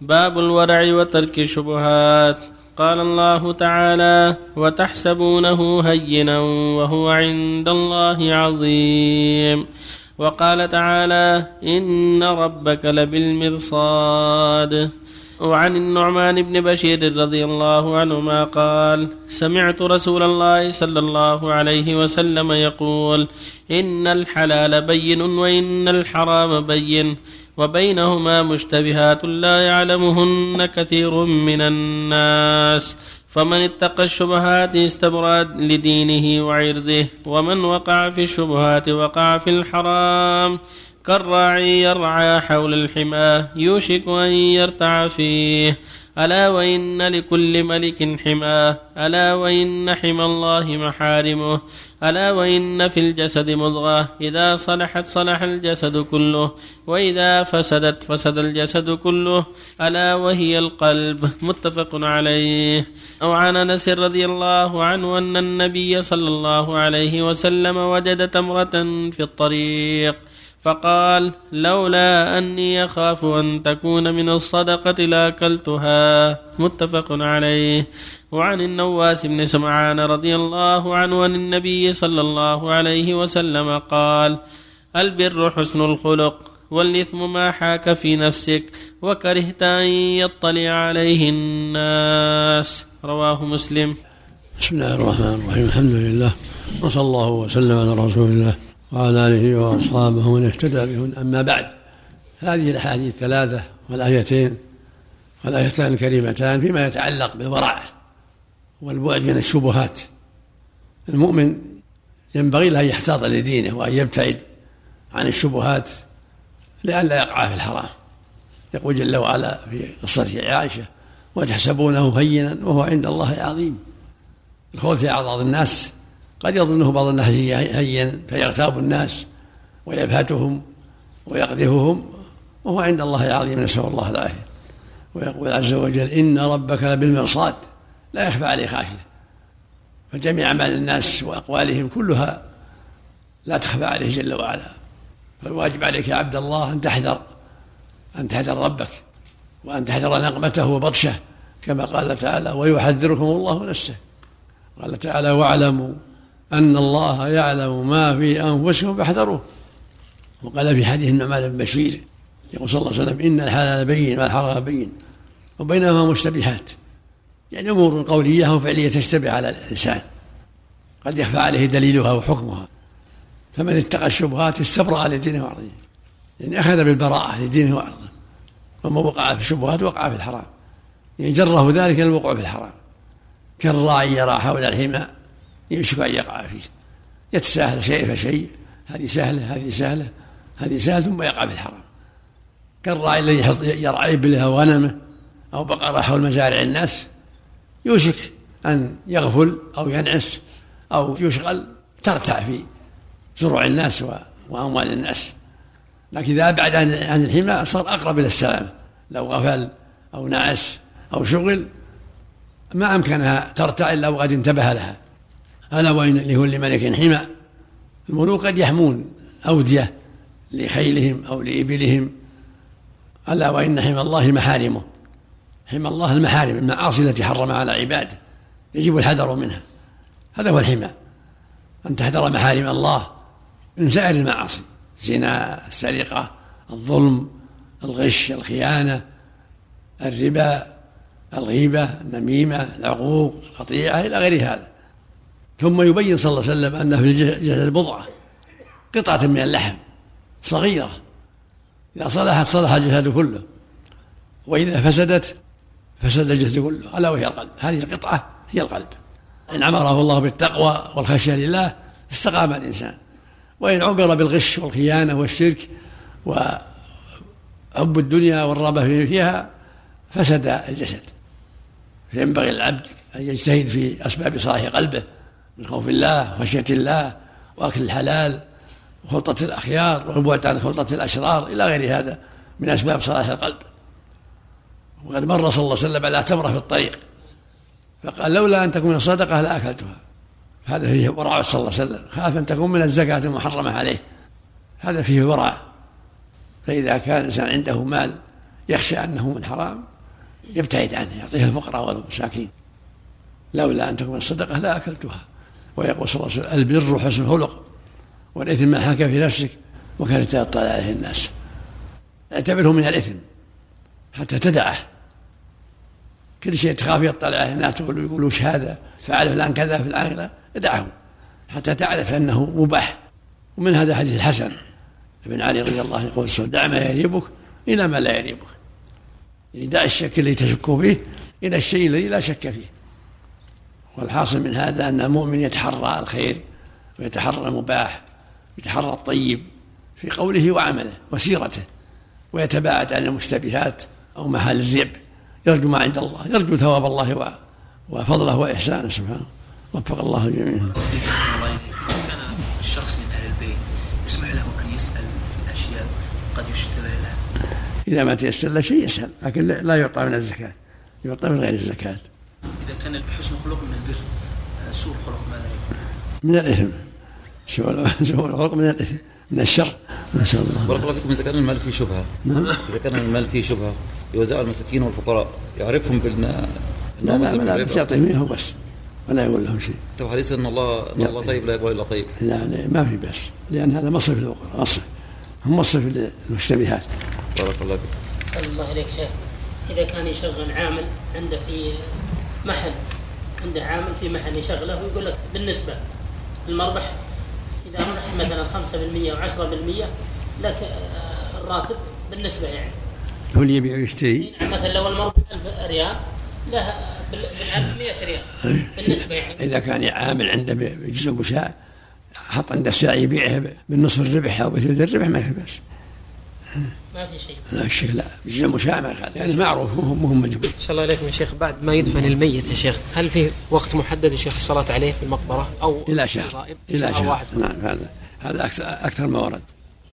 باب الورع وترك الشبهات قال الله تعالى وتحسبونه هينا وهو عند الله عظيم وقال تعالى إن ربك لبالمرصاد وعن النعمان بن بشير رضي الله عنهما قال سمعت رسول الله صلى الله عليه وسلم يقول إن الحلال بين وإن الحرام بين وبينهما مشتبهات لا يعلمهن كثير من الناس. فمن اتقى الشبهات استبرأ لدينه وعرضه ومن وقع في الشبهات وقع في الحرام. كالراعي يرعى حول الحمى يوشك أن يرتع فيه. ألا وإن لكل ملك حماه ألا وإن حمى الله محارمه؟ ألا وإن في الجسد مضغة؟ إذا صلحت صلح الجسد كله وإذا فسدت فسد الجسد كله ألا وهي القلب. متفق عليه. أو عن أنس رضي الله عنه أن النبي صلى الله عليه وسلم وجد تمرة في الطريق. فقال لولا أني أخاف أن تكون من الصدقة لأكلتها. متفق عليه. وعن النواس بن سمعان رضي الله عنه عن النبي صلى الله عليه وسلم قال البر حسن الخلق والإثم ما حاك في نفسك وكرهت أن يطلع عليه الناس. رواه مسلم. بسم الله الرحمن الرحيم. الحمد لله وصلى الله وسلم على رسول الله. وعلى آله وأصحابه ومن اهتدى بهن. أما بعد هذه الأحاديث الثلاثة والآيتين والآيتان الكريمتان فيما يتعلق بالورع والبعد من الشبهات. المؤمن ينبغي له أن يحتاط لدينه وأن يبتعد عن الشبهات لئلا يقع في الحرام. يقول جل وعلا في قصة عائشة وتحسبونه هينا وهو عند الله عظيم. الخوض في أعراض الناس قد يظنه بعض الناس هينا فيغتاب الناس ويبهتهم ويقذفهم وهو عند الله عظيم نسأل الله العافية. ويقول عز وجل إن ربك لبالمرصاد لا يخفى عليه خافية. فجميع أعمال الناس وأقوالهم كلها لا تخفى عليه جل وعلا. فالواجب عليك يا عبد الله أن تحذر أن تحذر ربك وأن تحذر نقمته وبطشه كما قال تعالى ويحذركم الله نفسه. قال تعالى واعلموا أن الله يعلم ما في أنفسهم فاحذروه. وقال في حديث النعمان بن بشير يقول صلى الله عليه وسلم إن الحلال بين والحرام بين وبينهما مشتبهات. يعني أمور قولية وفعلية تشتبه على الإنسان. قد يخفى عليه دليلها وحكمها. فمن اتقى الشبهات استبرأ لدينه وعرضه يعني أخذ بالبراءة لدينه وعرضه ومن وقع في الشبهات وقع في الحرام. يعني جره ذلك الوقوع في الحرام. كالراعي يرى حول الحمى يشك أن يقع فيه يتساهل شيء فشيء هذه سهلة هذه سهلة هذه سهلة ثم يقع في الحرام كالراعي الذي يرعى إبله أو غنمه أو بقرة حول مزارع الناس يوشك أن يغفل أو ينعس أو يشغل ترتع في زروع الناس وأموال الناس. لكن إذا أبعد عن الحمى صار أقرب إلى السلامة لو غفل أو نعس أو شغل ما أمكنها ترتع إلا وقد انتبه لها. ألا وإن لكل ملك حمى. الملوك قد يحمون أودية لخيلهم أو لإبلهم. ألا وإن حمى الله محارمه. حمى الله المحارم المعاصي التي حرم على عباده. يجب الحذر منها. هذا هو الحمى. أن تحذر محارم الله من سائر المعاصي. الزنا السرقة الظلم الغش الخيانة الربا الغيبة النميمة العقوق القطيعة إلى غير هذا. ثم يبين صلى الله عليه وسلم أن في الجسد بضعة قطعة من اللحم صغيرة. إذا صلحت صلح الجسد كله. وإذا فسدت فسد الجسد كله. ألا وهي القلب. هذه القطعة هي القلب. إن عمره الله بالتقوى والخشية لله استقام الإنسان. وإن عمر بالغش والخيانة والشرك وحب الدنيا والرغبة فيها فسد الجسد. فينبغي العبد أن يجتهد في أسباب صلاح قلبه. من خوف الله وخشية الله وأكل الحلال وخلطة الأخيار والبعد عن خلطة الأشرار إلى غير هذا من أسباب صلاح القلب. وقد مر صلى الله عليه وسلم على تمرة في الطريق فقال لولا أن تكون صدقة لأكلتها. هذا فيه ورع صلى الله عليه وسلم خاف أن تكون من الزكاة المحرمة عليه. هذا فيه ورع فإذا كان الإنسان عنده مال يخشى أنه من حرام يبتعد عنه يعطيه الفقراء والمساكين. لولا أن تكون الصدقة لا أكلتها ويقول صلى الله عليه وسلم البر حسن الخلق والإثم ما حكى في نفسك وكان يتطلع عليه الناس. اعتبره من الإثم حتى تدعه. كل شيء تخاف يطلع عليه الناس تقول يقول وش هذا؟ فعل فلان كذا في الآخرة. ادعه حتى تعرف أنه مباح. ومن هذا حديث الحسن ابن علي رضي الله عنه يقول دع ما يريبك إلى ما لا يريبك. يعني دع الشك الذي تشك فيه إلى الشيء الذي لا شك فيه. والحاصل من هذا أن المؤمن يتحرى الخير ويتحرى المباح يتحرى الطيب في قوله وعمله وسيرته ويتباعد عن المشتبهات أو محال الزيب يرجو ما عند الله يرجو ثواب الله وفضله وإحسانه سبحانه. وفق الله الجميع الشخص من أهل البيت يسمح له أن يسأل أشياء قد يشتبه له إذا ما تيسر له شيء يسأل لكن لا يعطى من الزكاة يعطى من غير الزكاة. إذا كان حسن الخلق من البر سوء الخلق ماذا يكون؟ من الإثم. سوء الخلق من الإثم من الشر. نسأل الله. بارك الله فيكم إذا كان المال فيه شبهة. نعم. إذا كان المال فيه شبهة يوزع المساكين والفقراء. يعرفهم بأن لا لا لا بس يعطيهم إياه بس. ولا يقول لهم شيء. تو حديث أن الله أن الله طيب لا يقبل إلا طيب. لا لا ما في بأس لأن هذا مصرف للفقراء مصرف. هم مصرف للمشتبهات. بارك الله فيك. صلى الله عليك شيخ. إذا كان يشغل عامل عنده في محل عنده عامل في محل يشغله ويقول لك بالنسبة المربح إذا ربح مثلا 5% أو 10% لك آه، الراتب بالنسبة يعني. هو اللي يبيع ويشتري نعم مثلا لو المربح 1000 ريال له بالألف 100 ريال بالنسبة يعني. إذا كان عامل عنده بجزء بشاء حط عنده ساعة يبيعها بالنصف الربح أو بثلث الربح ما في بأس. ما في شيء. لا الشيء لا. ما يخالف يعني معروف مو مو مجهول صلى الله عليكم يا شيخ بعد ما يدفن الميت يا شيخ هل في وقت محدد يا شيخ الصلاة عليه في المقبرة؟ أو إلى شهر؟ إلى شهر. واحد. نعم هذا هذا أكثر أكثر ما ورد.